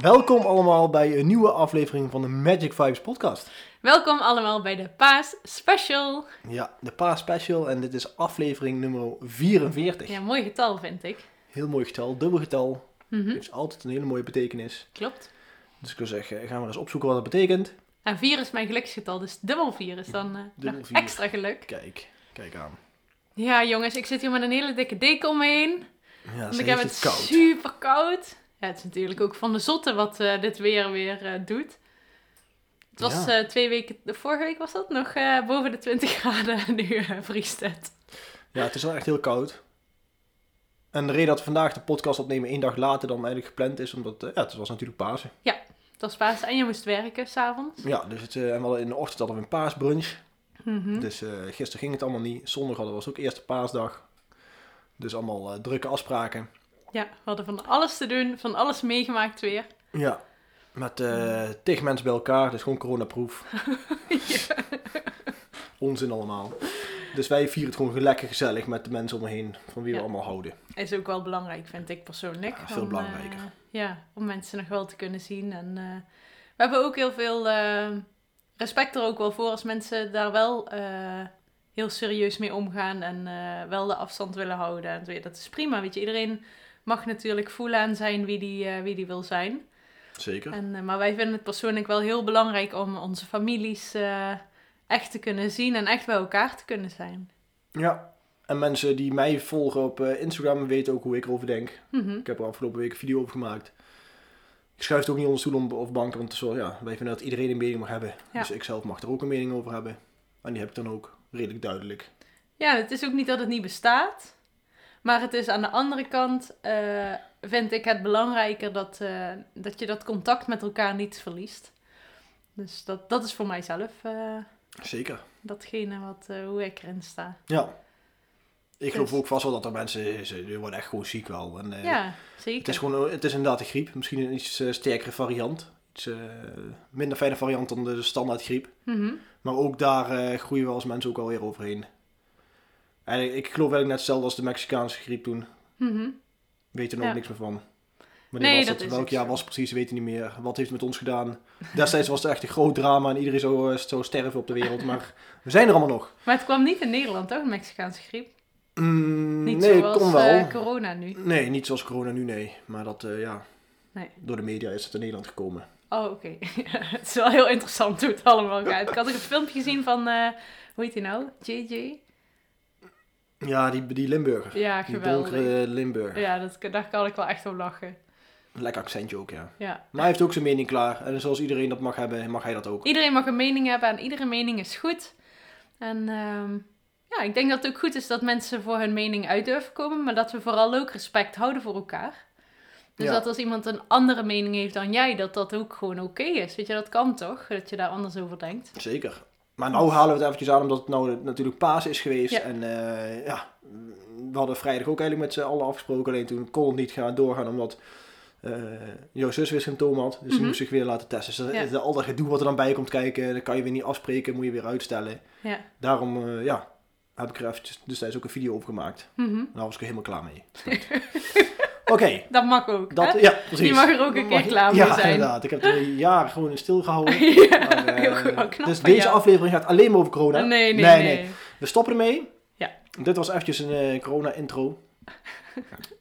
Welkom allemaal bij een nieuwe aflevering van de Magic Vibes podcast. Welkom allemaal bij de Paas Special. Ja, de Paas Special en dit is aflevering nummer 44. Ja, mooi getal vind ik. Heel mooi getal, dubbel getal. Mhm, Heeft altijd een hele mooie betekenis. Klopt. Dus ik wil zeggen, gaan we eens opzoeken wat dat betekent. En 4 is mijn geluksgetal, dus dubbel 4 is dan eh, Dubbel nog vier. extra geluk. Kijk, kijk aan. Ja jongens, ik zit hier met een hele dikke deken om me heen. Ja, Want ik heb het koud. super koud. Ja, het is natuurlijk ook van de zotte wat eh, dit weer weer eh, doet. Het was Ja. eh, twee weken, de vorige week was dat nog boven de 20 graden. en Nu vriest het. Ja, het is wel echt heel koud. En de reden dat we vandaag de podcast opnemen één dag later dan eigenlijk gepland is, omdat ja, het was natuurlijk Pasen. Het was paas en je moest werken s'avonds. Ja, dus het, en we hadden in de ochtend hadden we een paasbrunch. Mhm. Dus eh, gisteren ging het allemaal niet. Zondag hadden was ook eerste paasdag. Dus allemaal eh, drukke afspraken. Ja, we hadden van alles te doen, van alles meegemaakt weer. Ja, met eh tig mensen bij elkaar. Dus gewoon coronaproof. ja. Onzin allemaal. Dus wij vieren het gewoon lekker gezellig met de mensen om me heen. Van wie Ja. we allemaal houden. Is ook wel belangrijk, vind ik persoonlijk. Ja, veel Om, belangrijker. ja, om mensen nog wel te kunnen zien. En we hebben ook heel veel respect er ook wel voor als mensen daar wel eh, heel serieus mee omgaan. En eh, wel de afstand willen houden. En dat is prima, weet je. Iedereen mag natuurlijk voelen en zijn wie die, eh, wie die wil zijn. Zeker. En, maar wij vinden het persoonlijk wel heel belangrijk om onze families echt te kunnen zien. En echt bij elkaar te kunnen zijn. Ja. En mensen die mij volgen op Instagram weten ook hoe ik erover denk. Mhm. Ik heb er afgelopen week een video over gemaakt. Ik schuif het ook niet onder stoel om- of banken, want wel, ja, wij vinden dat iedereen een mening mag hebben. Ja. Dus ik zelf mag er ook een mening over hebben. En die heb ik dan ook redelijk duidelijk. Ja, het is ook niet dat het niet bestaat. Maar het is aan de andere kant, eh, vind ik het belangrijker dat, eh, dat je dat contact met elkaar niet verliest. Dus dat, dat is voor mijzelf eh, Zeker. datgene wat, hoe ik erin sta. Ja. Ik geloof Dus- ook vast wel dat er mensen, ze, die worden echt gewoon ziek wel. En, eh, ja, zeker. Het is gewoon, het is inderdaad een griep. Misschien een iets eh, sterkere variant. Iets eh, minder fijne variant dan de standaard griep. Mhm. Maar ook daar eh, groeien we als mensen ook alweer overheen. En ik, ik geloof eigenlijk net hetzelfde als de Mexicaanse griep toen. Mhm. Weet er nog Ja. niks meer van. Nee, was dat Welk jaar zo. was het precies? Weet hij niet meer. Wat heeft het met ons gedaan? Destijds was het echt een groot drama en iedereen zou, eh, zou sterven op de wereld. Maar we zijn er allemaal nog. Maar het kwam niet in Nederland, toch? De Mexicaanse griep. Mm, Niet nee, zoals kon wel. eh, corona nu. Nee, niet zoals corona nu, nee. Maar dat, eh, ja, Nee. door de media is het in Nederland gekomen. Oh, oké. het is wel heel interessant hoe het allemaal gaat. Ik had ook een filmpje gezien van, eh, hoe heet die nou? JJ? Ja, die, die Limburger. Ja, die geweldig. donkere Limburger. Ja, dat, daar kan ik wel echt om lachen. Lekker accentje ook, ja. Ja. Maar hij heeft ook zijn mening klaar. En zoals iedereen dat mag hebben, mag hij dat ook. Iedereen mag een mening hebben en iedere mening is goed. En ehm, ja, ik denk dat het ook goed is dat mensen voor hun mening uit durven komen, maar dat we vooral ook respect houden voor elkaar. Dus Ja. dat als iemand een andere mening heeft dan jij, dat dat ook gewoon oké is. Weet je, dat kan toch? Dat je daar anders over denkt. Zeker. Maar nou halen we het eventjes aan omdat het nou natuurlijk paas is geweest. Ja. En eh, ja, we hadden vrijdag ook eigenlijk met z'n allen afgesproken. Alleen toen kon het niet gaan doorgaan omdat eh, jouw zus weer symptomen had. Dus die Mhm. moest zich weer laten testen. Dus dat- Ja. al dat gedoe wat er dan bij komt kijken, dat kan je weer niet afspreken. Moet je weer uitstellen. Ja. Daarom eh, ja, heb ik er eventjes destijds ook een video over gemaakt. Mhm. Daar was ik er helemaal klaar mee. Oké. Dat mag ook. Dat, hè? ja, precies. Je mag er ook een keer klaar mee ja, zijn. inderdaad. Ik heb er jaren gewoon in stilgehouden. ja, Maar, eh, heel goed. Wel knap dus deze jou. aflevering gaat alleen maar over corona. Nee, nee, nee. We stoppen ermee. Ja. Dit was eventjes een eh, corona-intro.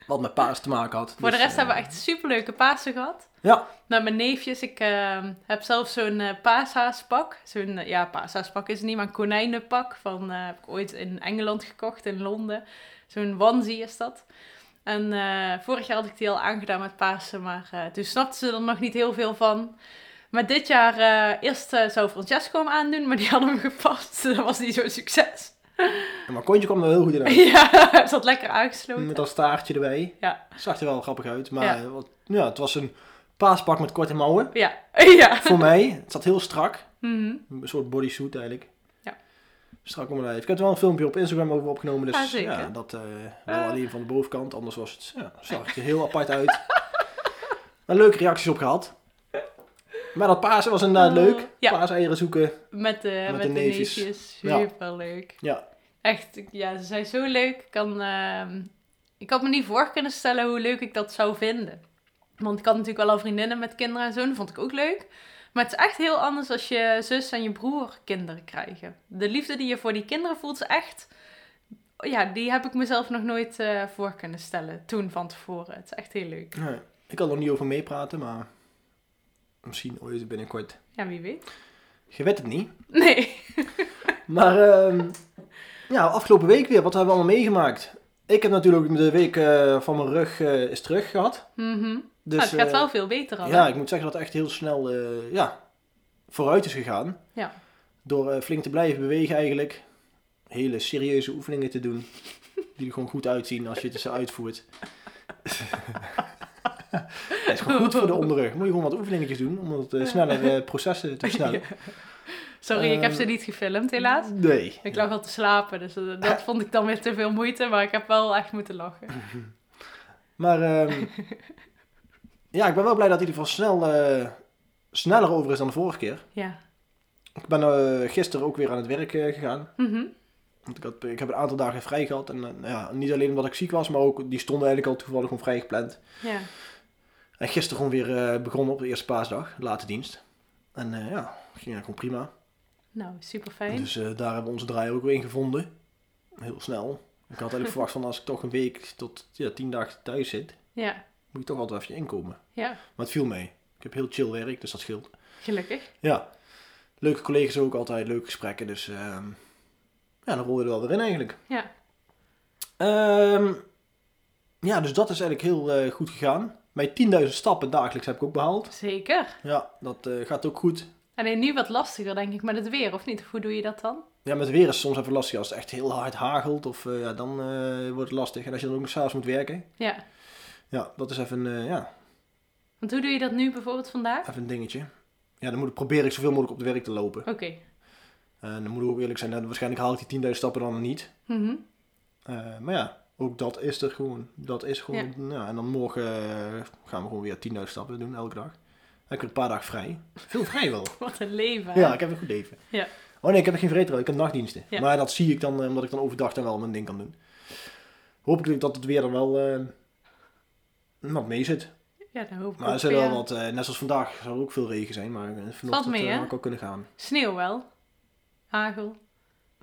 Wat met paas te maken had. Voor de Dus, rest eh, hebben we echt superleuke Pasen gehad. Ja, Met mijn neefjes. Ik ehm, heb zelf zo'n eh paashaaspak. Zo'n, eh, ja, paashaaspak is het niet, maar een konijnenpak. Van, eh, heb ik ooit in Engeland gekocht, in Londen. Zo'n onesie is dat. En eh, vorig jaar had ik die al aangedaan met Pasen, maar eh, toen snapten ze er nog niet heel veel van. Maar dit jaar, eh, eerst eh, zou Francesco hem aandoen, maar die hadden hem gepast. Dat was niet zo'n succes. En mijn kontje kwam er heel goed in uit. ja, het zat lekker aangesloten. Met dat staartje erbij. Ja. Zag er wel grappig uit. Maar Ja. ja. Wat, ja, het was een paaspak met korte mouwen. Ja. ja. Voor mij. Het zat heel strak. Mhm. Een soort bodysuit eigenlijk. Ja. Strak om mijn lijf. Ik heb er wel een filmpje op Instagram over opgenomen. Dus Ah, zeker. ja, dat eh, wel Ah. alleen van de bovenkant. Anders was het, ja, zag het er heel apart uit. Maar leuke reacties op gehad. Maar dat Pasen was inderdaad Oh, leuk. ja. Paaseieren zoeken. Met de, met Met de de neefjes. neefjes. Ja. Super leuk. Ja. Echt, ja, ze zijn zo leuk. Ik Kan, ehm, ik had me niet voor kunnen stellen hoe leuk ik dat zou vinden. Want ik had natuurlijk wel al vriendinnen met kinderen en zo. Dat vond ik ook leuk. Maar het is echt heel anders als je zus en je broer kinderen krijgen. De liefde die je voor die kinderen voelt is echt... Ja, die heb ik mezelf nog nooit eh, voor kunnen stellen. Toen van tevoren. Het is echt heel leuk. Nee, ik kan er nog niet over meepraten, maar misschien ooit binnenkort. Ja, wie weet. Je weet het niet. Nee. Maar ehm, ja, afgelopen week weer, wat hebben we allemaal meegemaakt? Ik heb natuurlijk de week eh, van mijn rug eh, is terug gehad. Mhm. Dus, Nou, het gaat eh, wel veel beter al. Ja, hè? ik moet zeggen dat het echt heel snel ja, vooruit is gegaan. Ja. Door flink te blijven bewegen eigenlijk. Hele serieuze oefeningen te doen. Die er gewoon goed uitzien als je het ze uitvoert. Het is gewoon goed voor de onderrug. Moet je gewoon wat oefeningetjes doen om het eh, sneller eh, processen te versnellen. Sorry, ik heb Eh, ze niet gefilmd helaas. Nee. Ik lag al te slapen, dus eh, dat vond ik dan weer te veel moeite, maar ik heb wel echt moeten lachen. Maar ehm, ja, ik ben wel blij dat hij er van snel, eh, sneller over is dan de vorige keer. Ja. Ik ben eh, gisteren ook weer aan het werk eh, gegaan. Mhm. Want ik, had, ik heb een aantal dagen vrij gehad. En eh, ja, niet alleen omdat ik ziek was, maar ook die stonden eigenlijk al toevallig gewoon vrij gepland. Ja. En gisteren gewoon weer eh, begonnen op de eerste paasdag, late dienst. En eh, ja, ging eigenlijk gewoon prima. Nou, super fijn. Dus eh, daar hebben we onze draai ook weer in gevonden. Heel snel. Ik had eigenlijk verwacht van als ik toch een week tot ja, tien dagen thuis zit, Ja. moet ik toch altijd even inkomen. Ja, Maar het viel mee. Ik heb heel chill werk, dus dat scheelt. gelukkig. Ja, leuke collega's ook altijd, leuke gesprekken. Dus ehm, ja, dan rol je er wel weer in eigenlijk. Ja. Ehm, ja, dus dat is eigenlijk heel goed gegaan. Mijn 10.000 stappen dagelijks heb ik ook behaald. Zeker. Ja, dat eh, gaat ook goed. Alleen nu wat lastiger, denk ik, met het weer, of niet? Of hoe doe je dat dan? Ja, met weer is het soms even lastig. Als het echt heel hard hagelt, of, eh, ja, dan eh, wordt het lastig. En als je dan ook nog s'avonds moet werken. Ja. Ja, dat is even, ja, Want hoe doe je dat nu bijvoorbeeld vandaag? even een dingetje. Ja, dan moet ik, probeer ik zoveel mogelijk op het werk te lopen. Oké. En dan moet ik ook eerlijk zijn, nou, waarschijnlijk haal ik die 10.000 stappen dan niet. Mhm. Eh, maar ja, ook dat is er gewoon. Dat is gewoon. Ja. en dan morgen eh, gaan we gewoon weer 10.000 stappen doen elke dag. Dan heb ik een paar dagen vrij. Veel vrij wel. Wat een leven. Ja, ik heb een goed leven. Ja. Oh nee, ik heb geen vreedrouw. Ik heb nachtdiensten. Ja. Maar dat zie ik dan, eh, omdat ik dan overdag dan wel mijn ding kan doen. Hopelijk dat het weer dan wel eh wat mee zit. Ja, dan hoop ik Maar er zijn wel wat, net zoals vandaag, zal er ook veel regen zijn. Maar vanochtend mee, hè? had ik ook kunnen gaan. Sneeuw wel. Hagel.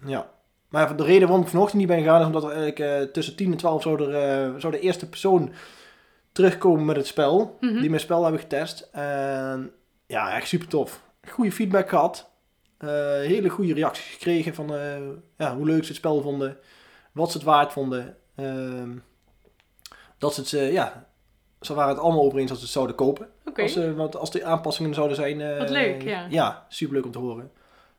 Ja. Maar de reden waarom ik vanochtend niet ben gegaan is omdat er eigenlijk eh, tussen 10 en 12 zou, er, eh, zou de eerste persoon terugkomen met het spel. Mhm. Die mijn spel hebben getest. En ja, echt super tof. Goede feedback gehad. Eh, hele goede reacties gekregen van ja, hoe leuk ze het spel vonden. Wat ze het waard vonden. Ehm, dat ze het, ja, ze waren het allemaal over eens dat ze het zouden kopen. Oké. Als, want als er aanpassingen zouden zijn. Wat leuk, ja. Ja, super leuk om te horen.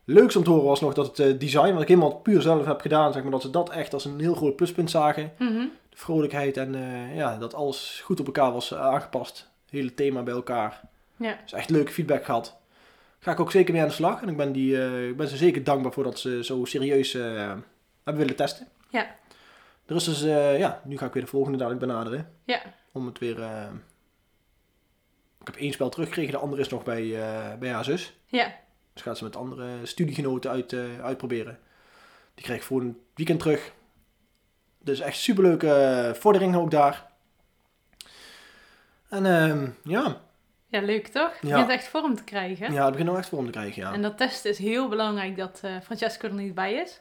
Leukst om te horen was nog dat het eh, design, wat ik helemaal puur zelf heb gedaan, zeg maar, dat ze dat echt als een heel groot pluspunt zagen. Mhm. De vrolijkheid en eh, ja, dat alles goed op elkaar was eh, aangepast. Hele thema bij elkaar. Ja. Dus echt leuke feedback gehad. Ga ik ook zeker mee aan de slag. En ik ben, die, ik ben ze zeker dankbaar voor dat ze zo serieus hebben willen testen. Ja. Er is dus, ja, nu ga ik weer de volgende dadelijk benaderen. Ja. Om het weer... ik heb één spel teruggekregen, de andere is nog bij, bij haar zus. Ja. Dus gaat ze met andere studiegenoten uit, eh, uitproberen. Die krijg ik voor een weekend terug. Dus echt superleuke eh, vorderingen ook daar. En ehm, ja, Ja, leuk toch? Je Ja. begint echt vorm te krijgen. ja, het begint nou echt vorm te krijgen, ja. En dat testen is heel belangrijk dat eh, Francesco er niet bij is.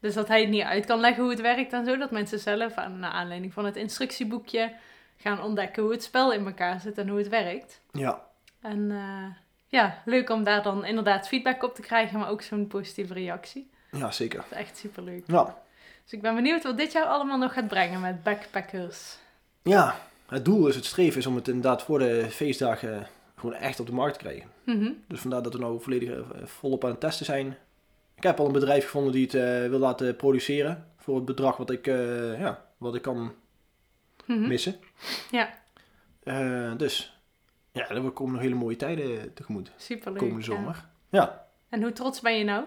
Dus dat hij het niet uit kan leggen hoe het werkt en zo. Dat mensen zelf, aan, naar aanleiding van het instructieboekje, gaan ontdekken hoe het spel in elkaar zit en hoe het werkt. Ja, En eh, ja, leuk om daar dan inderdaad feedback op te krijgen, maar ook zo'n positieve reactie. ja, zeker. Dat is echt superleuk. Ja. Dus ik ben benieuwd wat dit jaar allemaal nog gaat brengen met backpackers. ja, het doel is, het streven is om het inderdaad voor de feestdagen gewoon echt op de markt te krijgen. Mhm. Dus vandaar dat we nou volledig eh, volop aan het testen zijn. ik heb al een bedrijf gevonden die het eh, wil laten produceren. Voor het bedrag wat ik, eh, ja, wat ik kan Mhm. missen. Ja. Dus, ja, er komen nog hele mooie tijden tegemoet. Superleuk. Komende zomer. Ja. En hoe trots ben je nou?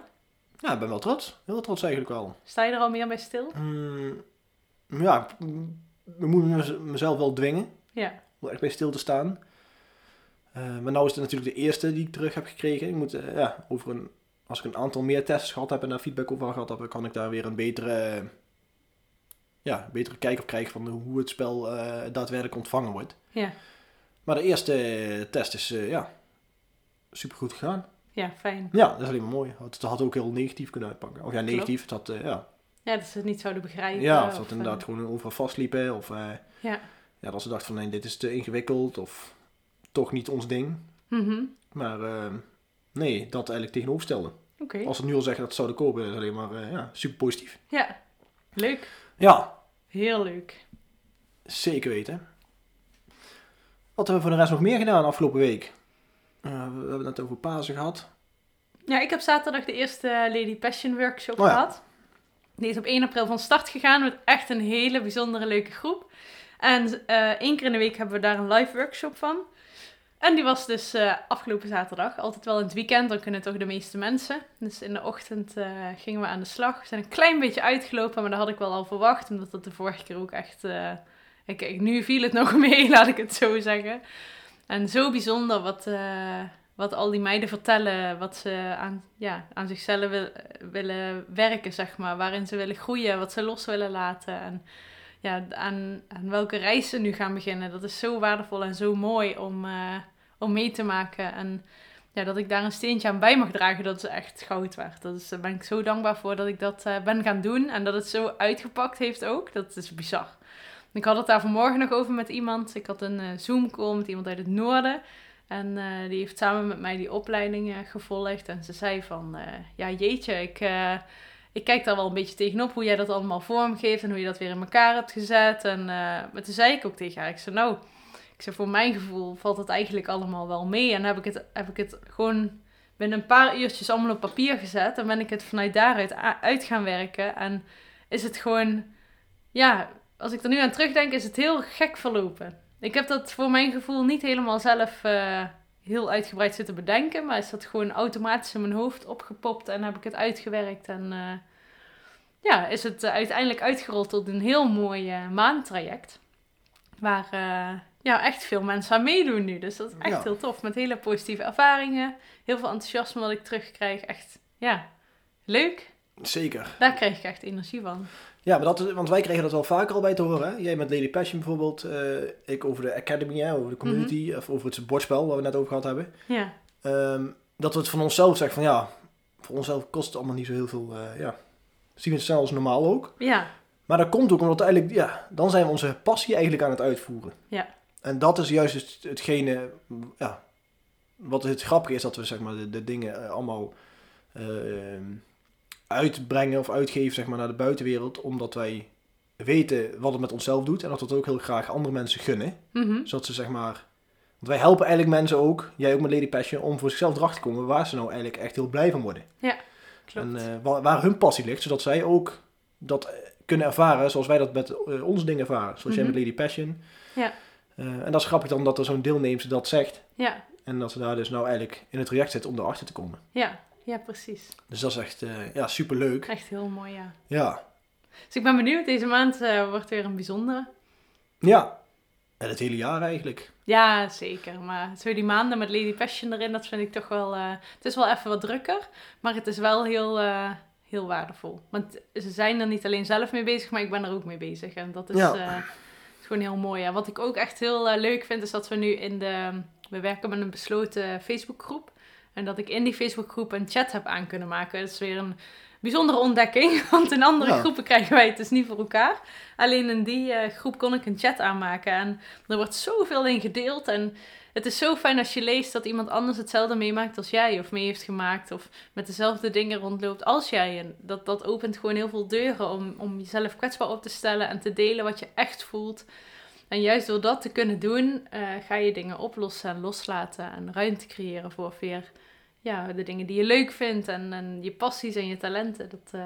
ja, ik ben wel trots. Heel trots eigenlijk wel. Sta je er al meer bij stil? Mm, ja, ik ik moet mez- mezelf wel dwingen Ja. om er echt bij stil te staan. Eh, maar nou is het natuurlijk de eerste die ik terug heb gekregen. Ik moet, eh, ja, over een, als ik een aantal meer tests gehad heb en daar feedback over gehad heb, kan ik daar weer een betere, ja, betere kijk op krijgen van hoe het spel eh, daadwerkelijk ontvangen wordt. Ja. Maar de eerste test is, eh, ja, supergoed gegaan. Ja, fijn. Ja, dat is alleen maar mooi. Het had ook heel negatief kunnen uitpakken. Of ja, negatief. Had, eh, ja, Ja, dat ze het niet zouden begrijpen. ja, of of, dat eh, inderdaad gewoon overal vastliepen. Of Ja. ja, dat ze dachten van nee, dit is te ingewikkeld. Of toch niet ons ding. Mhm. Maar eh, nee, dat eigenlijk tegenoverstellen. Oké. Als ze nu al zeggen dat ze zouden kopen, is alleen maar ja, super positief. Ja. Leuk. Ja, Heel leuk. zeker weten. Wat hebben we voor de rest nog meer gedaan afgelopen week? Eh, we hebben het net over Pasen gehad. Ja, ik heb zaterdag de eerste Lady Passion workshop Oh ja. gehad. Die is op 1 april van start gegaan met echt een hele bijzondere leuke groep. En eh één keer in de week hebben we daar een live workshop van. En die was dus eh, afgelopen zaterdag. Altijd wel in het weekend, dan kunnen toch de meeste mensen. Dus in de ochtend gingen we aan de slag. We zijn een klein beetje uitgelopen, maar dat had ik wel al verwacht. Omdat dat de vorige keer ook echt... ik- nu viel het nog mee, laat ik het zo zeggen. En zo bijzonder wat, eh, wat al die meiden vertellen. Wat ze aan, ja, aan zichzelf wil- willen werken, zeg maar. Waarin ze willen groeien, wat ze los willen laten. En ja, aan, aan welke reis ze nu gaan beginnen. Dat is zo waardevol en zo mooi om, eh, om mee te maken. En ja, dat ik daar een steentje aan bij mag dragen, dat is echt goud waard. Dat is, daar ben ik zo dankbaar voor dat ik dat eh, ben gaan doen. En dat het zo uitgepakt heeft ook. Dat is bizar. Ik had het daar vanmorgen nog over met iemand. Ik had een eh, Zoom-call met iemand uit het noorden. En eh, die heeft samen met mij die opleiding eh, gevolgd. En ze zei van, ja jeetje, ik, ik kijk daar wel een beetje tegenop hoe jij dat allemaal vormgeeft. En hoe je dat weer in elkaar hebt gezet. En, maar toen zei ik ook tegen haar, ik zei nou, ik zei voor mijn gevoel valt het eigenlijk allemaal wel mee. En heb ik het, heb ik het gewoon binnen een paar uurtjes allemaal op papier gezet. En ben ik het vanuit daaruit uit gaan werken. En is het gewoon, ja, als ik er nu aan terugdenk, is het heel gek verlopen. Ik heb dat voor mijn gevoel niet helemaal zelf eh, heel uitgebreid zitten bedenken. Maar is dat gewoon automatisch in mijn hoofd opgepopt en heb ik het uitgewerkt. En eh, ja, is het eh, uiteindelijk uitgerold tot een heel mooi eh, maandtraject. Waar ja, echt veel mensen aan meedoen nu. Dus dat is echt Ja. heel tof. Met hele positieve ervaringen. Heel veel enthousiasme wat ik terugkrijg. Echt, ja, leuk. Zeker. Daar krijg ik echt energie van. Ja, maar dat, is- want wij kregen dat wel vaker al bij te horen. Hè? Jij met Lady Passion bijvoorbeeld. eh, ik over de Academy, hè, over de community. Mhm. Of over het bordspel waar we net over gehad hebben. Ja, Ehm, dat we het van onszelf zeggen van ja, voor onszelf kost het allemaal niet zo heel veel. eh, ja, zien we het zelfs normaal ook. ja, Maar dat komt ook omdat eigenlijk, ja, dan zijn we onze passie eigenlijk aan het uitvoeren. Ja. En dat is juist het, hetgene, ja, wat het grappige is dat we zeg maar de, de dingen eh, allemaal uitbrengen of uitgeven zeg maar naar de buitenwereld, omdat wij weten wat het met onszelf doet en dat we het ook heel graag andere mensen gunnen, mhm, zodat ze zeg maar, want wij helpen eigenlijk mensen ook, jij ook met Lady Passion, om voor zichzelf erachter te komen waar ze nou eigenlijk echt heel blij van worden. klopt. En eh, waar, waar hun passie ligt, zodat zij ook dat eh, kunnen ervaren zoals wij dat met eh, onze dingen ervaren. Zoals jij Mhm. met Lady Passion. Ja. En dat is grappig dan dat er zo'n deelnemster dat zegt. ja, En dat ze daar dus nou eigenlijk in het traject zit om erachter te komen. ja, ja, precies. Dus dat is echt uh, ja, super leuk. Echt heel mooi, ja. Ja. Dus ik ben benieuwd, deze maand eh, wordt weer een bijzondere. Ja. En het hele jaar eigenlijk. Ja, zeker. Maar zo die maanden met Lady Passion erin, dat vind ik toch wel... eh, het is wel even wat drukker, maar het is wel heel, heel waardevol. Want ze zijn er niet alleen zelf mee bezig, maar ik ben er ook mee bezig. En dat is, Ja. is gewoon heel mooi. En wat ik ook echt heel leuk vind, is dat we nu in de... We werken met een besloten Facebookgroep. En dat ik in die Facebookgroep een chat heb aan kunnen maken. Dat is weer een bijzondere ontdekking. Want in andere Ja. groepen krijgen wij het dus niet voor elkaar. Alleen in die eh, groep kon ik een chat aanmaken. En er wordt zoveel in gedeeld. En het is zo fijn als je leest dat iemand anders hetzelfde meemaakt als jij. Of mee heeft gemaakt. Of met dezelfde dingen rondloopt als jij. En dat, dat opent gewoon heel veel deuren om, om jezelf kwetsbaar op te stellen. En te delen wat je echt voelt. En juist door dat te kunnen doen, eh, ga je dingen oplossen en loslaten. En ruimte creëren voor weer ja, de dingen die je leuk vindt en, en je passies en je talenten. Dat uh,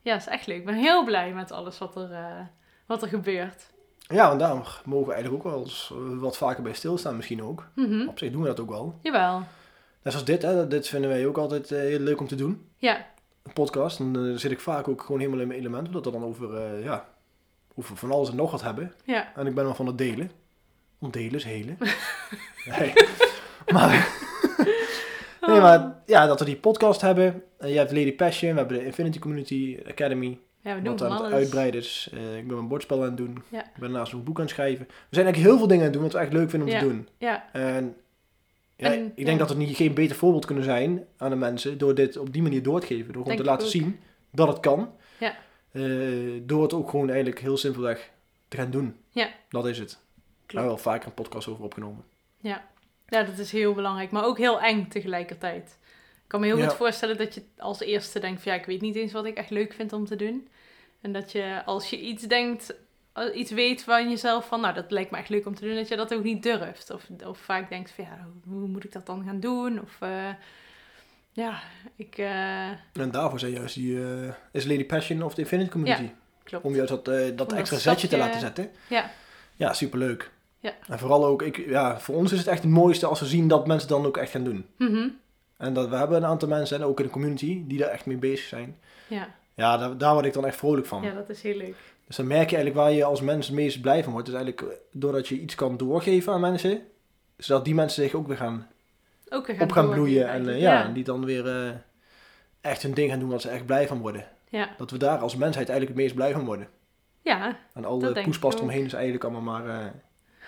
ja, is echt leuk. Ik ben heel blij met alles wat er, uh, wat er gebeurt. Ja, en daar mogen we eigenlijk ook wel eens wat vaker bij stilstaan misschien ook. Mhm. Op zich doen we dat ook wel. Jawel. Net zoals dit, hè. Dit vinden wij ook altijd heel leuk om te doen. Ja. Een podcast. En dan zit ik vaak ook gewoon helemaal in mijn element. Omdat we dan over, ja, over van alles en nog wat hebben. Ja. En ik ben wel van het delen. Ontdelen is helen. nee. Maar... Nee, maar ja, dat we die podcast hebben. je hebt Lady Passion, we hebben de Infinity Community Academy. Ja, we doen wat aan het alles. uitbreiden is. Uh, ik ben een bordspel aan het doen. Ja. Ik ben daarnaast een boek aan het schrijven. We zijn eigenlijk heel veel dingen aan het doen wat we echt leuk vinden om te doen. Ja, En, ja, En, ik denk dat we niet, geen beter voorbeeld kunnen zijn aan de mensen door dit op die manier door te geven. Door gewoon te laten ook. zien dat het kan. Ja. Eh, door het ook gewoon eigenlijk heel simpelweg te gaan doen. Ja. Dat is het. Daar klopt. hebben we wel vaker een podcast over opgenomen. Ja, dat is heel belangrijk, maar ook heel eng tegelijkertijd. Ik kan me heel Ja. goed voorstellen dat je als eerste denkt van ja, ik weet niet eens wat ik echt leuk vind om te doen. En dat je als je iets denkt, eh, iets weet van jezelf van nou, dat lijkt me echt leuk om te doen, dat je dat ook niet durft. Of, of vaak denkt van ja, hoe moet ik dat dan gaan doen? Of eh, ja, ik, eh, En daarvoor zijn juist die, is Lady Passion of de Infinity Community. klopt. Om juist dat, dat extra zetje te laten zetten. Ja. Ja, superleuk. Ja. En vooral ook, ik, ja, voor ons is het echt het mooiste als we zien dat mensen dan ook echt gaan doen. Mhm. En dat we hebben een aantal mensen, en ook in de community, die daar echt mee bezig zijn. Ja. Ja, daar, daar word ik dan echt vrolijk van. ja, dat is heel leuk. Dus dan merk je eigenlijk waar je als mens het meest blij van wordt. Dus eigenlijk eh, doordat je iets kan doorgeven aan mensen, zodat die mensen zich ook weer gaan, Ook weer op gaan bloeien. En eh, eigenlijk. ja, en die dan weer eh, echt hun ding gaan doen waar ze echt blij van worden. ja. Dat we daar als mensheid eigenlijk het meest blij van worden. Ja, En al de denk poespas ik ook. omheen is eigenlijk allemaal maar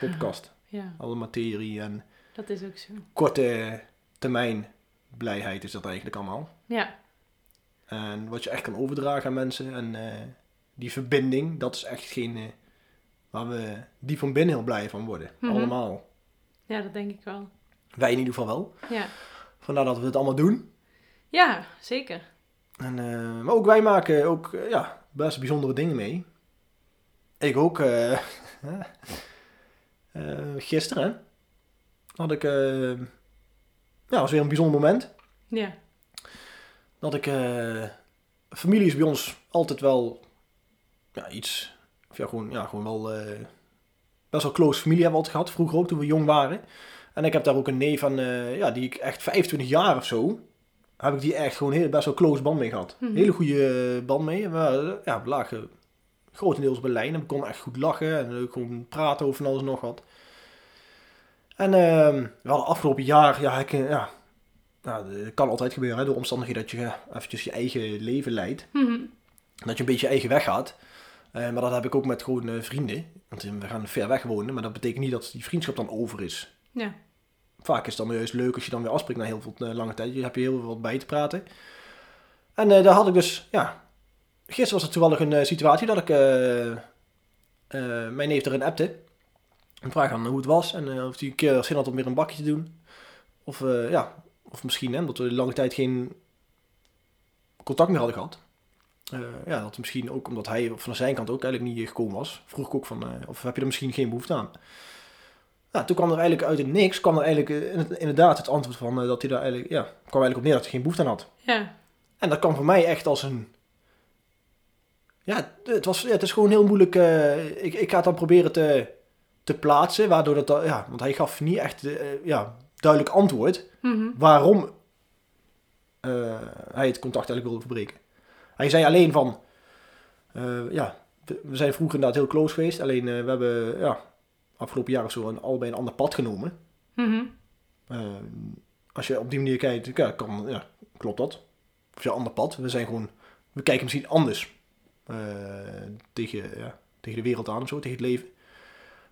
podcast. ja, Alle materie en dat is ook zo. korte termijn blijheid is dat eigenlijk allemaal. Ja, En wat je echt kan overdragen aan mensen en eh, die verbinding, dat is echt geen eh, waar we die van binnen heel blij van worden. Mhm. Allemaal. ja, dat denk ik wel. Wij in ieder geval wel. Ja, Vandaar dat we het allemaal doen. ja zeker. En, eh, maar ook wij maken ook ja, best bijzondere dingen mee. Ik ook. eh, gisteren had ik. eh ja, was weer een bijzonder moment. Ja, Dat ik. eh, familie is bij ons altijd wel. Ja, iets. Of ja, gewoon, ja, gewoon wel. best wel close familie hebben we altijd gehad. Vroeger ook toen we jong waren. En ik heb daar ook een neef van. ja, die ik echt 25 jaar of zo. Heb ik die echt gewoon heel, best wel close band mee gehad. Mhm. Hele goede band mee. We, ja, we lagen grotendeels bij lijn. En we konden echt goed lachen. En ook gewoon praten over van alles en nog wat. En ehm, we hadden afgelopen jaar. Ja, ik, eh, ja, nou, het kan altijd gebeuren hè, door omstandigheden dat je ja, eventjes je eigen leven leidt. Mhm. Dat je een beetje je eigen weg gaat. Eh, maar dat heb ik ook met gewoon eh, vrienden. Want eh, we gaan ver weg wonen. Maar dat betekent niet dat die vriendschap dan over is. ja, Vaak is het dan juist leuk als je dan weer afspreekt na heel veel eh, lange tijd. Je hebt je heel veel wat bij te praten. En eh, daar had ik dus, ja... Gisteren was er toevallig een eh, situatie dat ik eh, eh, mijn neef erin appte. En vraag aan hoe het was. En of hij een keer zin had om weer een bakje te doen. Of ja, of misschien hè, omdat we lange tijd geen contact meer hadden gehad. Eh, ja, dat misschien ook omdat hij van zijn kant ook eigenlijk niet gekomen was. Vroeg ik ook van, of heb je er misschien geen behoefte aan? Nou, toen kwam er eigenlijk uit het niks, kwam er eigenlijk inderdaad het antwoord van dat hij daar eigenlijk, ja, kwam eigenlijk op neer dat hij geen behoefte aan had. ja, En dat kwam voor mij echt als een, ja, het, was, ja, het is gewoon heel moeilijk, eh, ik, ik ga het dan proberen te, te plaatsen, waardoor dat, ja, want hij gaf niet echt, eh, ja, duidelijk antwoord Mhm. waarom eh, hij het contact eigenlijk wilde verbreken. Hij zei alleen van, ja, we zijn vroeger inderdaad heel close geweest, alleen we hebben, ja, afgelopen jaar of zo een, allebei een ander pad genomen. Mhm. Als je op die manier kijkt, ja, kan, ja, klopt dat. Of ja, ander pad. We zijn gewoon, we kijken misschien anders tegen, ja, tegen de wereld aan of zo, tegen het leven.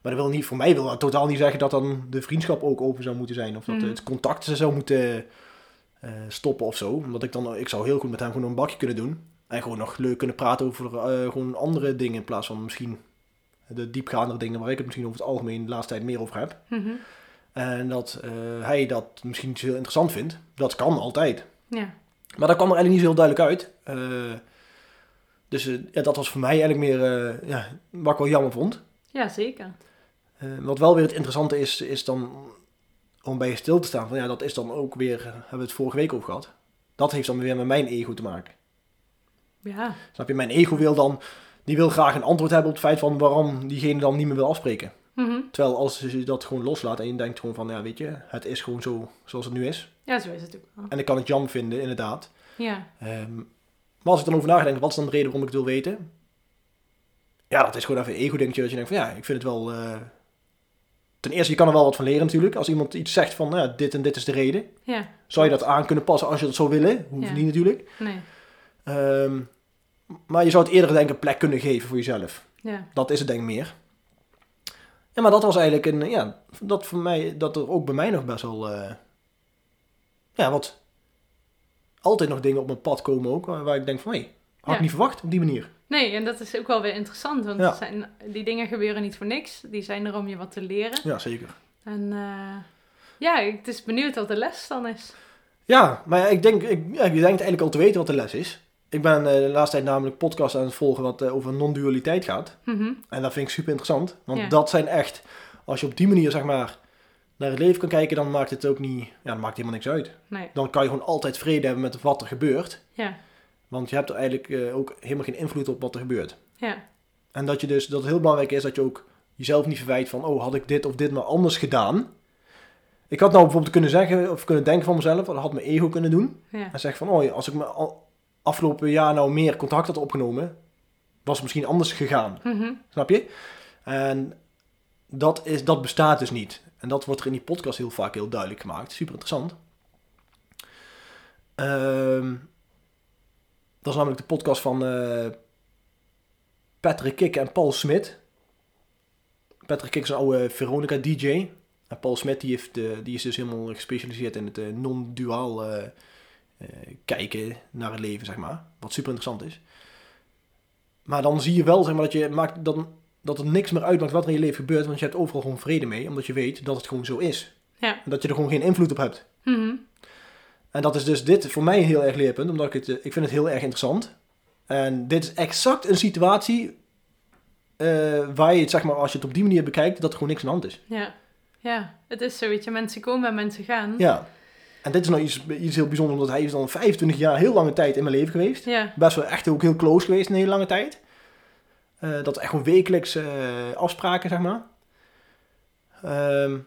Maar dat wil niet, voor mij wil dat totaal niet zeggen dat dan de vriendschap ook open zou moeten zijn. Of dat Mhm. het contact zou moeten eh, stoppen of zo. Omdat ik dan, ik zou heel goed met hem gewoon een bakje kunnen doen. En gewoon nog leuk kunnen praten over eh, gewoon andere dingen in plaats van misschien de diepgaandere dingen waar ik het misschien over het algemeen de laatste tijd meer over heb. Mhm. En dat eh, hij dat misschien niet zo heel interessant vindt. Dat kan altijd. Ja, Maar dat kwam er eigenlijk niet zo heel duidelijk uit. Dus eh, ja, dat was voor mij eigenlijk meer eh, ja, wat ik wel jammer vond. ja zeker. Eh, wat wel weer het interessante is, is dan om bij je stil te staan van ja, dat is dan ook weer, hebben we het vorige week over gehad. Dat heeft dan weer met mijn ego te maken. Ja, Snap je? Mijn ego wil dan, die wil graag een antwoord hebben op het feit van waarom diegene dan niet meer wil afspreken. Mhm. Terwijl als je dat gewoon loslaat en je denkt gewoon van ja, weet je, het is gewoon zo zoals het nu is. ja zo is het ook. En ik kan het jammer vinden, inderdaad. Ja, Ehm, maar als ik dan over nadenk, wat is dan de reden waarom ik het wil weten? Ja, dat is gewoon even een ego-dingetje dat je denkt van ja, ik vind het wel... eh, Ten eerste, je kan er wel wat van leren natuurlijk. Als iemand iets zegt van ja, dit en dit is de reden. ja, Zou je dat aan kunnen passen als je dat zou willen? Hoeft Ja. niet natuurlijk. nee, Ehm, maar je zou het eerder denk ik een plek kunnen geven voor jezelf. ja, Dat is het denk ik meer. Ja, maar dat was eigenlijk een, ja, dat voor mij, dat er ook bij mij nog best wel, eh, ja, wat, altijd nog dingen op mijn pad komen ook, waar, ik denk van, hé, had Ja. ik niet verwacht op die manier. Nee, en dat is ook wel weer interessant, want Ja. het zijn, die dingen gebeuren niet voor niks. Die zijn er om je wat te leren. Ja, zeker. En eh, ja, ik is benieuwd wat de les dan is. Ja, maar ik denk, ik, ja, je denkt eigenlijk al te weten wat de les is. Ik ben eh, de laatste tijd namelijk podcast aan het volgen wat eh, over non-dualiteit gaat. Mhm. En dat vind ik super interessant. Want Ja. dat zijn echt, als je op die manier zeg maar naar het leven kan kijken, dan maakt het ook niet, ja, dan maakt helemaal niks uit. Nee, Dan kan je gewoon altijd vrede hebben met wat er gebeurt. ja, Want je hebt er eigenlijk eh, ook helemaal geen invloed op wat er gebeurt. ja, En dat je dus, dat het heel belangrijk is dat je ook jezelf niet verwijt van, oh, had ik dit of dit maar anders gedaan. Ik had nou bijvoorbeeld kunnen zeggen, of kunnen denken van mezelf, dat had mijn ego kunnen doen. ja, En zeg van, oh, als ik me al afgelopen jaar nou meer contact had opgenomen, was het misschien anders gegaan. Mhm. Snap je? En dat, is, dat bestaat dus niet. En dat wordt er in die podcast heel vaak heel duidelijk gemaakt. Super interessant. Ehm, dat is namelijk de podcast van eh, Patrick Kik en Paul Smit. Patrick Kik is een oude Veronica DJ. En Paul Smit die heeft, die is dus helemaal gespecialiseerd in het eh, non-duaal eh, kijken naar het leven, zeg maar. Wat super interessant is. Maar dan zie je wel zeg maar, dat, je maakt, dan, dat het niks meer uitmaakt wat er in je leven gebeurt. Want je hebt overal gewoon vrede mee. Omdat je weet dat het gewoon zo is. Ja. En dat je er gewoon geen invloed op hebt. Mhm. En dat is dus dit voor mij een heel erg leerpunt. Omdat ik het, eh, ik vind het heel erg interessant. En dit is exact een situatie eh, waar je het, zeg maar, als je het op die manier bekijkt, dat er gewoon niks aan de hand is. ja, ja. Het is zo, weet je, mensen komen en mensen gaan. Ja. En dit is nou iets, iets heel bijzonders, omdat hij is dan 25 jaar heel lange tijd in mijn leven geweest. Ja, Best wel echt ook heel close geweest een hele lange tijd. Eh, dat echt gewoon wekelijks eh, afspraken, zeg maar. Ehm,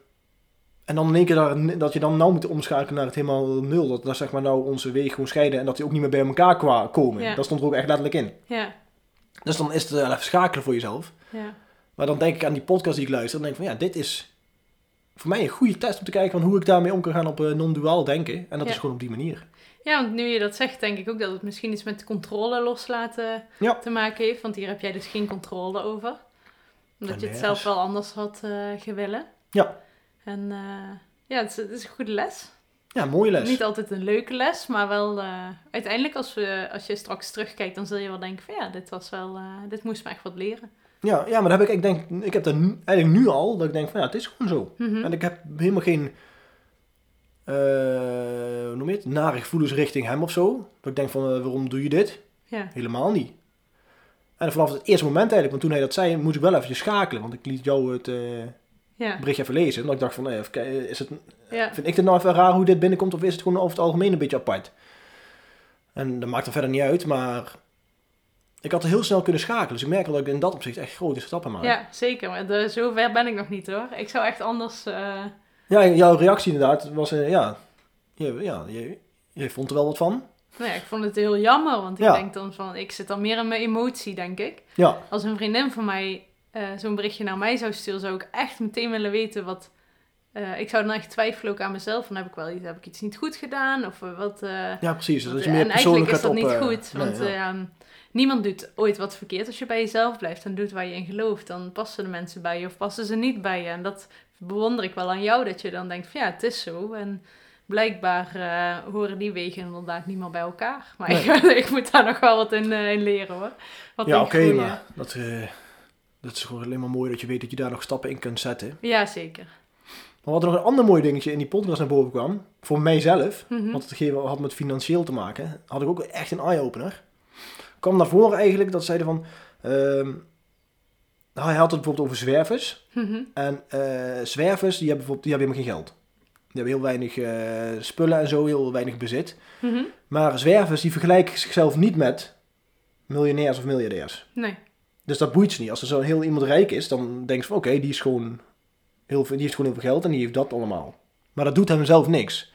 en dan in één keer daar, dat je dan nou moet omschakelen naar het helemaal nul. Dat, dat zeg maar nou onze wegen gewoon scheiden en dat die ook niet meer bij elkaar komen. Ja. Dat stond er ook echt letterlijk in. ja, Dus dan is het wel even schakelen voor jezelf. ja. Maar dan denk ik aan die podcast die ik luister. Dan denk ik van ja, dit is voor mij een goede test om te kijken van hoe ik daarmee om kan gaan op eh, non-duaal denken. En dat is gewoon op die manier. Ja, want nu je dat zegt, denk ik ook dat het misschien iets met controle loslaten Ja. te maken heeft. Want hier heb jij dus geen controle over. Omdat En je het zelf wel anders had eh gewillen. Ja. En eh, ja, het is, het is een goede les. Ja, mooie les. Niet altijd een leuke les, maar wel eh, uiteindelijk als, we, als je straks terugkijkt, dan zul je wel denken van ja, dit was wel, dit moest me echt wat leren. Ja, ja, maar dat heb ik, ik denk, ik heb dat nu- eigenlijk nu al, dat ik denk van ja, het is gewoon zo. Mhm. En ik heb helemaal geen, hoe noem je het, nare gevoelens richting hem of zo. Dat ik denk van, eh, waarom doe je dit? Ja, Helemaal niet. En vanaf het eerste moment eigenlijk, want toen hij dat zei, moest ik wel even schakelen. Want ik liet jou het eh, ja, bericht even lezen. Omdat ik dacht van, eh, is het, ja, vind ik het nou even raar hoe dit binnenkomt? Of is het gewoon over het algemeen een beetje apart? En dat maakt er verder niet uit, maar ik had er heel snel kunnen schakelen. Dus ik merk dat ik in dat opzicht echt grote stappen maak. ja, zeker. Maar de, zover ben ik nog niet hoor. Ik zou echt anders... eh, Ja, jouw reactie inderdaad was, eh, ja, je, ja je, je vond er wel wat van. nou ja, ik vond het heel jammer, want ik Ja. denk dan van, ik zit dan meer in mijn emotie, denk ik. Ja, Als een vriendin van mij eh, zo'n berichtje naar mij zou sturen, zou ik echt meteen willen weten wat... eh, ik zou dan echt twijfelen ook aan mezelf, van heb ik wel iets, heb ik iets niet goed gedaan? Of wat... ja precies. Dus dat je eh, meer en eigenlijk persoonlijk is dat op... niet goed, want eh, ja, niemand doet ooit wat verkeerd. Als je bij jezelf blijft en doet waar je in gelooft, dan passen de mensen bij je of passen ze niet bij je. En dat bewonder ik wel aan jou, dat je dan denkt van ja, het is zo. En blijkbaar eh, horen die wegen inderdaad niet meer bij elkaar. Maar Nee. ik, ik moet daar nog wel wat in, eh, in leren hoor. Wat ja, oké, maar dat, eh, dat is gewoon alleen maar mooi dat je weet dat je daar nog stappen in kunt zetten. Ja, zeker. Maar wat er nog een ander mooi dingetje in die podcast naar boven kwam, voor mijzelf, Mhm. want het had met financieel te maken, had ik ook echt een eye-opener. Kwam naar voren eigenlijk dat zeiden van, ehm, nou, hij had het bijvoorbeeld over zwervers. Mhm. En eh zwervers, die hebben bijvoorbeeld die hebben helemaal geen geld. Die hebben heel weinig eh, spullen en zo, heel weinig bezit. Mhm. Maar zwervers die vergelijken zichzelf niet met miljonairs of miljardairs. Nee. Dus dat boeit ze niet. Als er zo heel iemand rijk is, dan denk je van oké, die is gewoon heel veel, die heeft gewoon heel veel geld en die heeft dat allemaal. Maar dat doet hem zelf niks.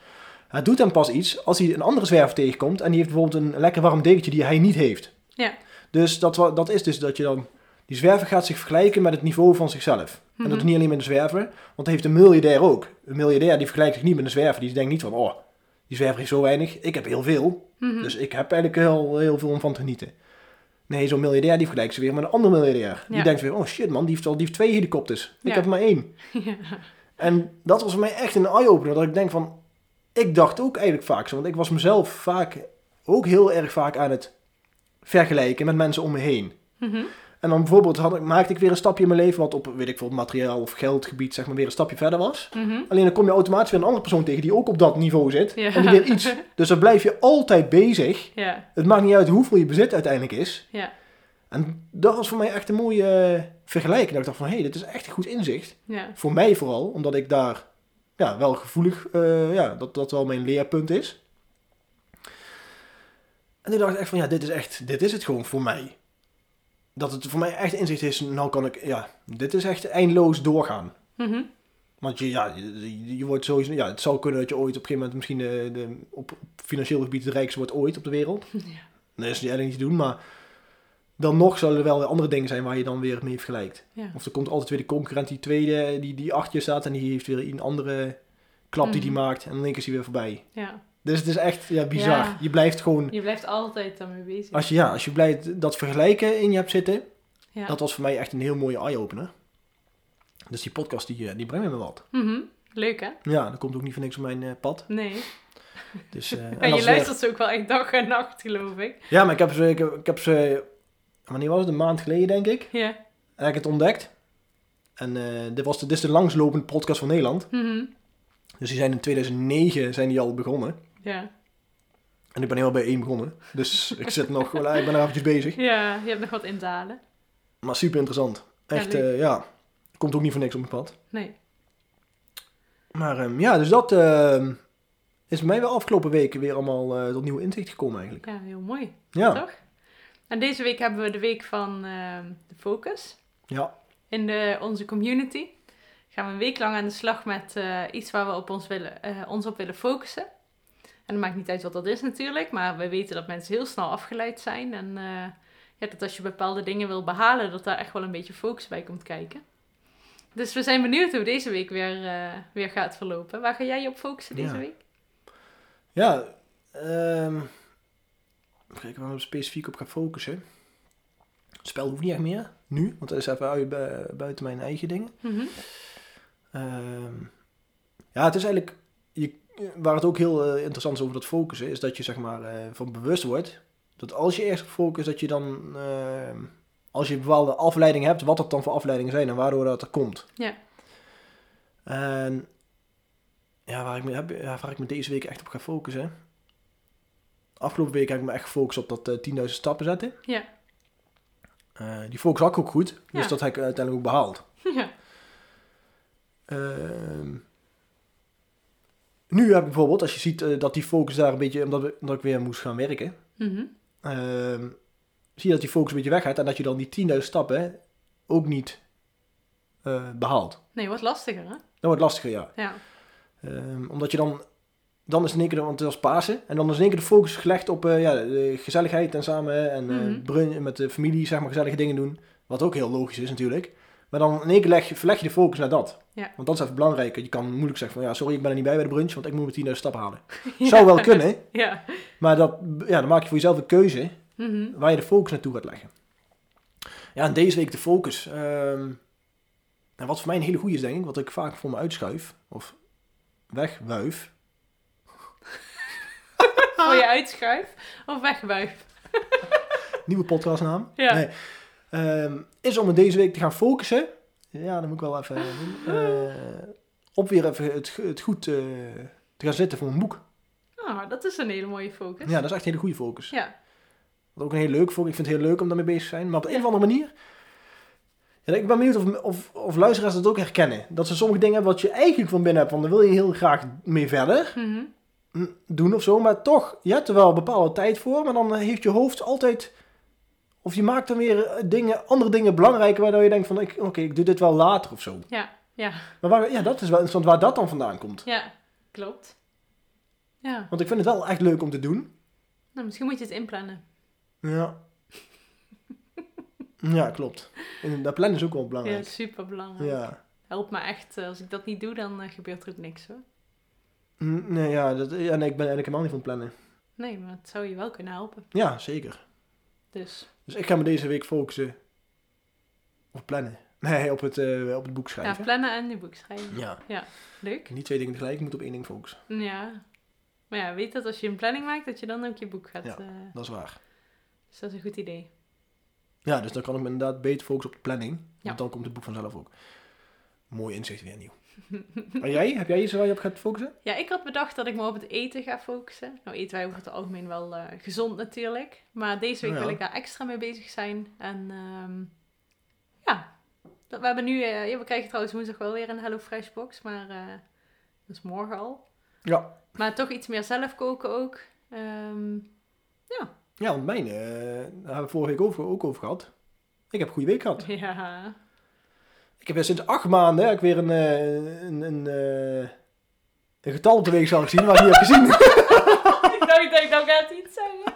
Het doet hem pas iets als hij een andere zwerver tegenkomt en die heeft bijvoorbeeld een lekker warm dekentje die hij niet heeft. Ja. Dus dat, dat is dus dat je dan, die zwerver gaat zich vergelijken met het niveau van zichzelf. En dat Mhm. is niet alleen met de zwerver, want dat heeft een miljardair ook. Een miljardair die vergelijkt zich niet met een zwerver, die denkt niet van oh, die zwerver heeft zo weinig, ik heb heel veel. Mhm. Dus ik heb eigenlijk heel, heel veel om van te genieten. Nee, zo'n miljardair die vergelijkt zich weer met een andere miljardair. Die denkt weer, oh shit man, die heeft al die heeft twee helikopters. Ik Ja. heb maar één. ja. En dat was voor mij echt een eye-opener. Dat ik denk van, ik dacht ook eigenlijk vaak zo. Want ik was mezelf vaak, ook heel erg vaak aan het vergelijken met mensen om me heen. Mhm. En dan bijvoorbeeld had ik, maakte ik weer een stapje in mijn leven wat op, weet ik veel, materiaal of geldgebied zeg maar weer een stapje verder was. Mhm. Alleen dan kom je automatisch weer een andere persoon tegen die ook op dat niveau zit. Ja. En die weer iets. Dus dan blijf je altijd bezig. Ja. Het maakt niet uit hoeveel je bezit uiteindelijk is. Ja. En dat was voor mij echt een mooie eh, vergelijking. Dat ik dacht van, hé, hey, dit is echt een goed inzicht. Voor mij vooral, omdat ik daar ja, wel gevoelig, eh, ja, dat dat wel mijn leerpunt is. En toen dacht ik echt van, ja, dit is echt, dit is het gewoon voor mij. Dat het voor mij echt inzicht is, nou kan ik, ja, dit is echt eindeloos doorgaan. Mhm. Want je, ja, je, je wordt sowieso, ja, het zou kunnen dat je ooit op een gegeven moment misschien de, de, op, financieel gebied de rijkste wordt ooit op de wereld. Ja. Dat is niet te doen, maar dan nog zullen er wel weer andere dingen zijn waar je dan weer mee vergelijkt. Ja. Of er komt altijd weer de concurrent die tweede, die, die achter je staat en die heeft weer een andere klap die die Mhm. maakt en dan is hij weer voorbij. ja. Dus het is echt ja, bizar. Ja. Je blijft gewoon, Je blijft altijd daarmee bezig. als je, ja, als je blijft dat vergelijken in je hebt zitten, Ja. dat was voor mij echt een heel mooie eye-opener. Dus die podcast die, eh, die brengt me wat. Mhm. Leuk hè? Ja, dat komt ook niet voor niks op mijn eh, pad. Nee. Dus, eh, en je luistert ze ook wel echt dag en nacht, geloof ik. Ja, maar ik heb ze, ik heb, ik heb ze, wanneer was het? Een maand geleden denk ik. Ja. En heb ik het ontdekt. En eh, dit, was de, dit is de langslopende podcast van Nederland. Mhm. Dus die zijn in 2009 zijn die al begonnen. Ja. En ik ben heel bij één begonnen. Dus ik zit nog, wel- ik ben er eventjes bezig. Ja, je hebt nog wat in te halen. Maar super interessant. Echt, Ja, eh, ja. Komt ook niet voor niks op mijn pad. Nee. Maar ehm, ja, dus dat ehm, is bij mij wel afgelopen weken weer allemaal eh, tot nieuwe inzicht gekomen eigenlijk. Ja, heel mooi. Ja, Toch? En deze week hebben we de week van ehm, de focus. ja, in de, onze community. Gaan we een week lang aan de slag met eh, iets waar we op ons, willen, ons op willen focussen. En het maakt niet uit wat dat is natuurlijk, maar we weten dat mensen heel snel afgeleid zijn. En eh, ja, dat als je bepaalde dingen wil behalen, dat daar echt wel een beetje focus bij komt kijken. Dus we zijn benieuwd hoe deze week weer, eh, weer gaat verlopen. Waar ga jij je op focussen deze Ja. week? ja. ehm, even kijken waar we specifiek op gaan focussen. Het spel hoeft niet echt meer, nu. Want dat is even bu- buiten mijn eigen dingen. Mhm. Ehm, ja, het is eigenlijk, je, waar het ook heel eh, interessant is over dat focussen, is dat je zeg maar eh, van bewust wordt, dat als je eerst focust, dat je dan, ehm, als je bepaalde afleidingen hebt, wat dat dan voor afleidingen zijn en waardoor dat er komt. Ja. En ja, waar ik, me, heb, ja, waar ik me deze week echt op ga focussen. Afgelopen week heb ik me echt gefocust op dat eh 10.000 stappen zetten. Ja. Eh, die focus had ik ook goed, dus Ja. dat heb ik uiteindelijk ook behaald. ja. Ehm, nu heb ik bijvoorbeeld, als je ziet eh, dat die focus daar een beetje, omdat, we- omdat ik weer moest gaan werken, Mhm. ehm, zie je dat die focus een beetje weggaat en dat je dan die 10.000 stappen ook niet eh, behaalt. Nee, wat lastiger hè? Dat wordt lastiger, ja. Ja. Ehm, omdat je dan, dan is in één keer, want het was Pasen, en dan is in één keer de focus gelegd op eh, ja, de gezelligheid en samen en Mhm. brun- met de familie, zeg maar, gezellige dingen doen. Wat ook heel logisch is natuurlijk. Maar dan in één keer leg je, verleg je de focus naar dat. Ja. Want dat is even belangrijker. Je kan moeilijk zeggen van, ja, sorry, ik ben er niet bij bij de brunch, want ik moet mijn 10.000 stappen halen. Zou wel kunnen, Ja. maar dat, ja, dan maak je voor jezelf een keuze Mhm. waar je de focus naartoe gaat leggen. Ja, en deze week de focus. ehm, en wat voor mij een hele goede is, denk ik, wat ik vaak voor me uitschuif, of wegwuif. Voor je uitschuif of wegwuif. Nieuwe podcastnaam. Ja. Nee. Ehm, is om me deze week te gaan focussen. Ja, dan moet ik wel even doen. eh, op weer even het, het goed eh, te gaan zitten voor een boek. Ah, dat is een hele mooie focus. Ja, dat is echt een hele goede focus. Ja. Wat ook een heel leuk voor. Ik vind het heel leuk om daarmee bezig te zijn. Maar op een of andere manier. En ik ben benieuwd of, of, of luisteraars dat ook herkennen. Dat ze sommige dingen hebben wat je eigenlijk van binnen hebt, van daar wil je heel graag mee verder Mhm. mm, doen of zo. Maar toch, je hebt er wel een bepaalde tijd voor, maar dan heeft je hoofd altijd... Of je maakt dan weer eh, dingen, andere dingen belangrijker, waardoor je denkt van, ik- oké, ik doe dit wel later of zo. Ja, ja, Maar waar, ja, dat is wel interessant waar dat dan vandaan komt. ja, klopt. Ja, Want ik vind het wel echt leuk om te doen. nou, misschien moet je het inplannen. Ja. Ja, klopt. En dat plannen is ook wel Ja, belangrijk. super belangrijk. Ja. Helpt me echt. eh, Als ik dat niet doe, dan eh, gebeurt er ook niks hoor. Mm, Nee, ja, dat, ja nee, ik ben eigenlijk helemaal niet van het plannen. Nee, maar het zou je wel kunnen helpen. Ja, zeker. Dus Dus ik ga me deze week focussen op plannen. Nee, op het, eh, op het boek ja, schrijven. plannen en een boek schrijven. Ja. Leuk. Niet twee dingen tegelijk, ik moet op één ding focussen. Ja. Maar ja, weet dat als je een planning maakt, dat je dan ook je boek gaat. Ja. eh, Dat is waar. dus dat is een goed idee. Ja, dus dan kan ik me inderdaad beter focussen op de planning. Want Ja. dan komt het boek vanzelf ook. Mooi inzicht weer nieuw. en jij? Heb jij iets waar je op gaat focussen? Ja, ik had bedacht dat ik me op het eten ga focussen. Nou, eten wij over het algemeen wel eh, gezond natuurlijk. Maar deze week Ja. wil ik daar extra mee bezig zijn. En ehm, ja, we hebben nu... eh, ja, we krijgen trouwens woensdag wel weer een HelloFresh box. Maar eh, dat is morgen al. Ja. Maar toch iets meer zelf koken ook. Ehm, Ja, want mijn, daar hebben we vorige week over, ook over gehad. Ik heb een goede week gehad. ja. Ik heb sinds acht maanden heb ik weer een, eh, een, een, eh, een getal op de weegschaal gezien waar ik niet heb gezien. ik dacht, ik denk, nou gaat iets zeggen.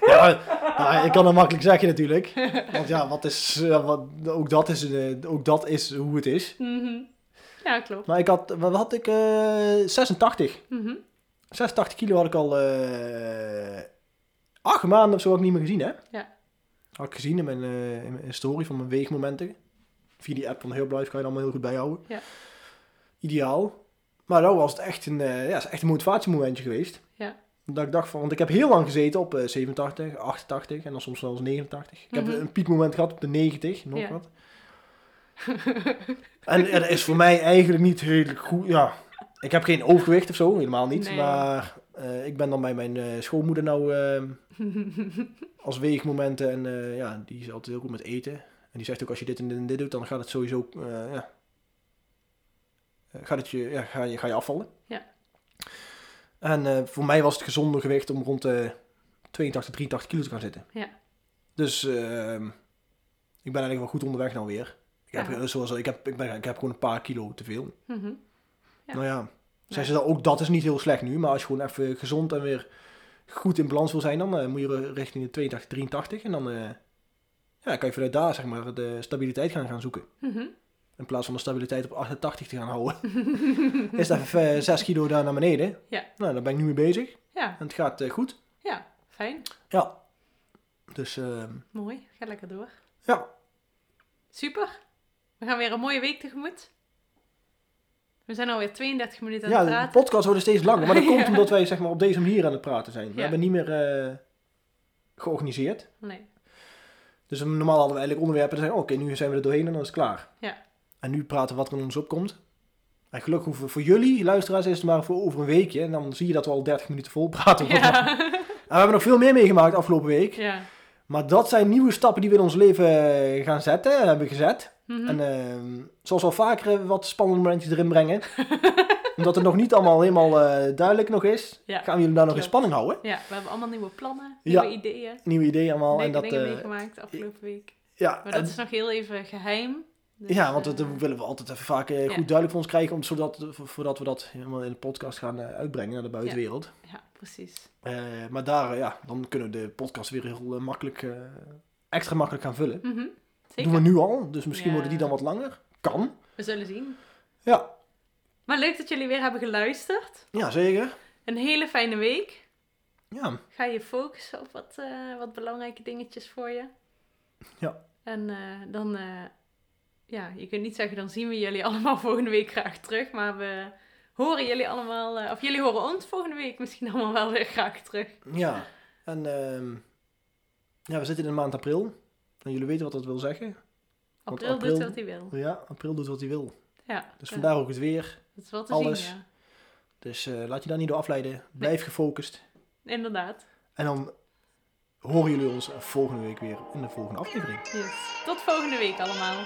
ja, nou, ik kan dat makkelijk zeggen natuurlijk. Want ja, wat is, ja, wat, ook, dat is, eh, ook dat is hoe het is. Mhm. Ja, klopt. Maar ik had, wat had ik? eh 86. Mhm. 86 kilo had ik al eh acht maanden of zo ik niet meer gezien, hè? Ja. Had ik gezien in mijn, eh, in mijn story van mijn weegmomenten. Via die app van Herbalife kan je allemaal heel goed bijhouden. Ja. Ideaal. Maar dat was het echt een, eh, ja, is echt een motivatiemomentje geweest. Ja. Dat ik dacht van, want ik heb heel lang gezeten op eh, 87, 88 en dan soms wel eens 89. Ik Mhm. heb een piekmoment gehad op de 90, nog Ja. wat. En dat is voor mij eigenlijk niet heel goed. Ja, ik heb geen overgewicht of zo, helemaal niet. Nee. Maar eh, ik ben dan bij mijn eh, schoonmoeder nou eh, als weegmomenten. En ja, die is altijd heel goed met eten. En die zegt ook als je dit en dit en dit doet, dan gaat het sowieso. eh, ja, eh, gaat het je, ja, ga, je, ga je afvallen. Ja. En eh, voor mij was het gezonde gewicht om rond de 82, 83 kilo te gaan zitten. Ja. Dus ehm, ik ben eigenlijk wel goed onderweg nou weer. Ik heb, Ja. zoals, ik, heb, ik, ben, ik heb gewoon een paar kilo te veel. Mhm. Ja. Nou ja, ze dat ook dat is niet heel slecht nu. Maar als je gewoon even gezond en weer goed in balans wil zijn, dan moet je richting de 82, 83. En dan ja, kan je vanuit daar zeg maar de stabiliteit gaan, gaan zoeken. Mhm. In plaats van de stabiliteit op 88 te gaan houden. is dat even eh, 6 kilo daar naar beneden. Ja. Nou, daar ben ik nu mee bezig. Ja, En het gaat eh, goed. ja, fijn. Ja. Dus ehm, Mooi, ga lekker door. ja, Super. We gaan weer een mooie week tegemoet. We zijn alweer 32 minuten aan ja, het de praten. podcast wordt steeds langer. Maar dat komt Ja. omdat wij zeg maar, op deze manier aan het praten zijn. We Ja. hebben niet meer eh, georganiseerd. Nee. Dus normaal hadden we eigenlijk onderwerpen. En zeggen, oké, nu zijn we er doorheen en dan is het klaar. Ja. En nu praten we wat er in ons opkomt. En gelukkig hoeven voor jullie, luisteraars, is het maar voor over een weekje. En dan zie je dat we al 30 minuten vol praten. Ja. En we hebben nog veel meer meegemaakt afgelopen week. ja. Maar dat zijn nieuwe stappen die we in ons leven eh, gaan zetten, hebben gezet. Mhm. En ehm, zoals al vaker eh, wat spannende momentjes erin brengen. omdat het nog niet allemaal helemaal eh, duidelijk nog is. Ja, Gaan we jullie daar nog in spanning houden. ja, we hebben allemaal nieuwe plannen, Ja. nieuwe ideeën. Nieuwe ideeën allemaal. Leuke en dat, dingen eh, meegemaakt afgelopen week. ja, Maar en- dat is nog heel even geheim. Dus, ja, want dat willen we altijd even vaak goed duidelijk voor ons krijgen. Om, zodat, vo- voordat we dat helemaal in de podcast gaan uitbrengen naar de buitenwereld. Ja, precies. Maar daar, ja, dan kunnen we de podcast weer heel makkelijk, extra makkelijk gaan vullen. Mhm. Zeker. Doen we nu al, dus misschien Ja. worden die dan wat langer. Kan. We zullen zien. Ja, Maar leuk dat jullie weer hebben geluisterd. ja zeker. Een hele fijne week. Ja, Ga je focussen op wat, eh, wat belangrijke dingetjes voor je. Ja. En eh, dan, eh, ja, je kunt niet zeggen, dan zien we jullie allemaal volgende week graag terug. Maar we horen jullie allemaal, of jullie horen ons volgende week misschien allemaal wel weer graag terug. ja. En ehm, ja, we zitten in de maand april. En jullie weten wat dat wil zeggen. Want April, april- doet wat hij wil. Ja, april doet wat hij wil. Ja, Dus ja, vandaar ook het weer. dat is wel te alles. zien, ja. Dus eh, laat je daar niet door afleiden. Blijf gefocust. Inderdaad. En dan horen jullie ons volgende week weer in de volgende aflevering. Yes. Tot volgende week allemaal.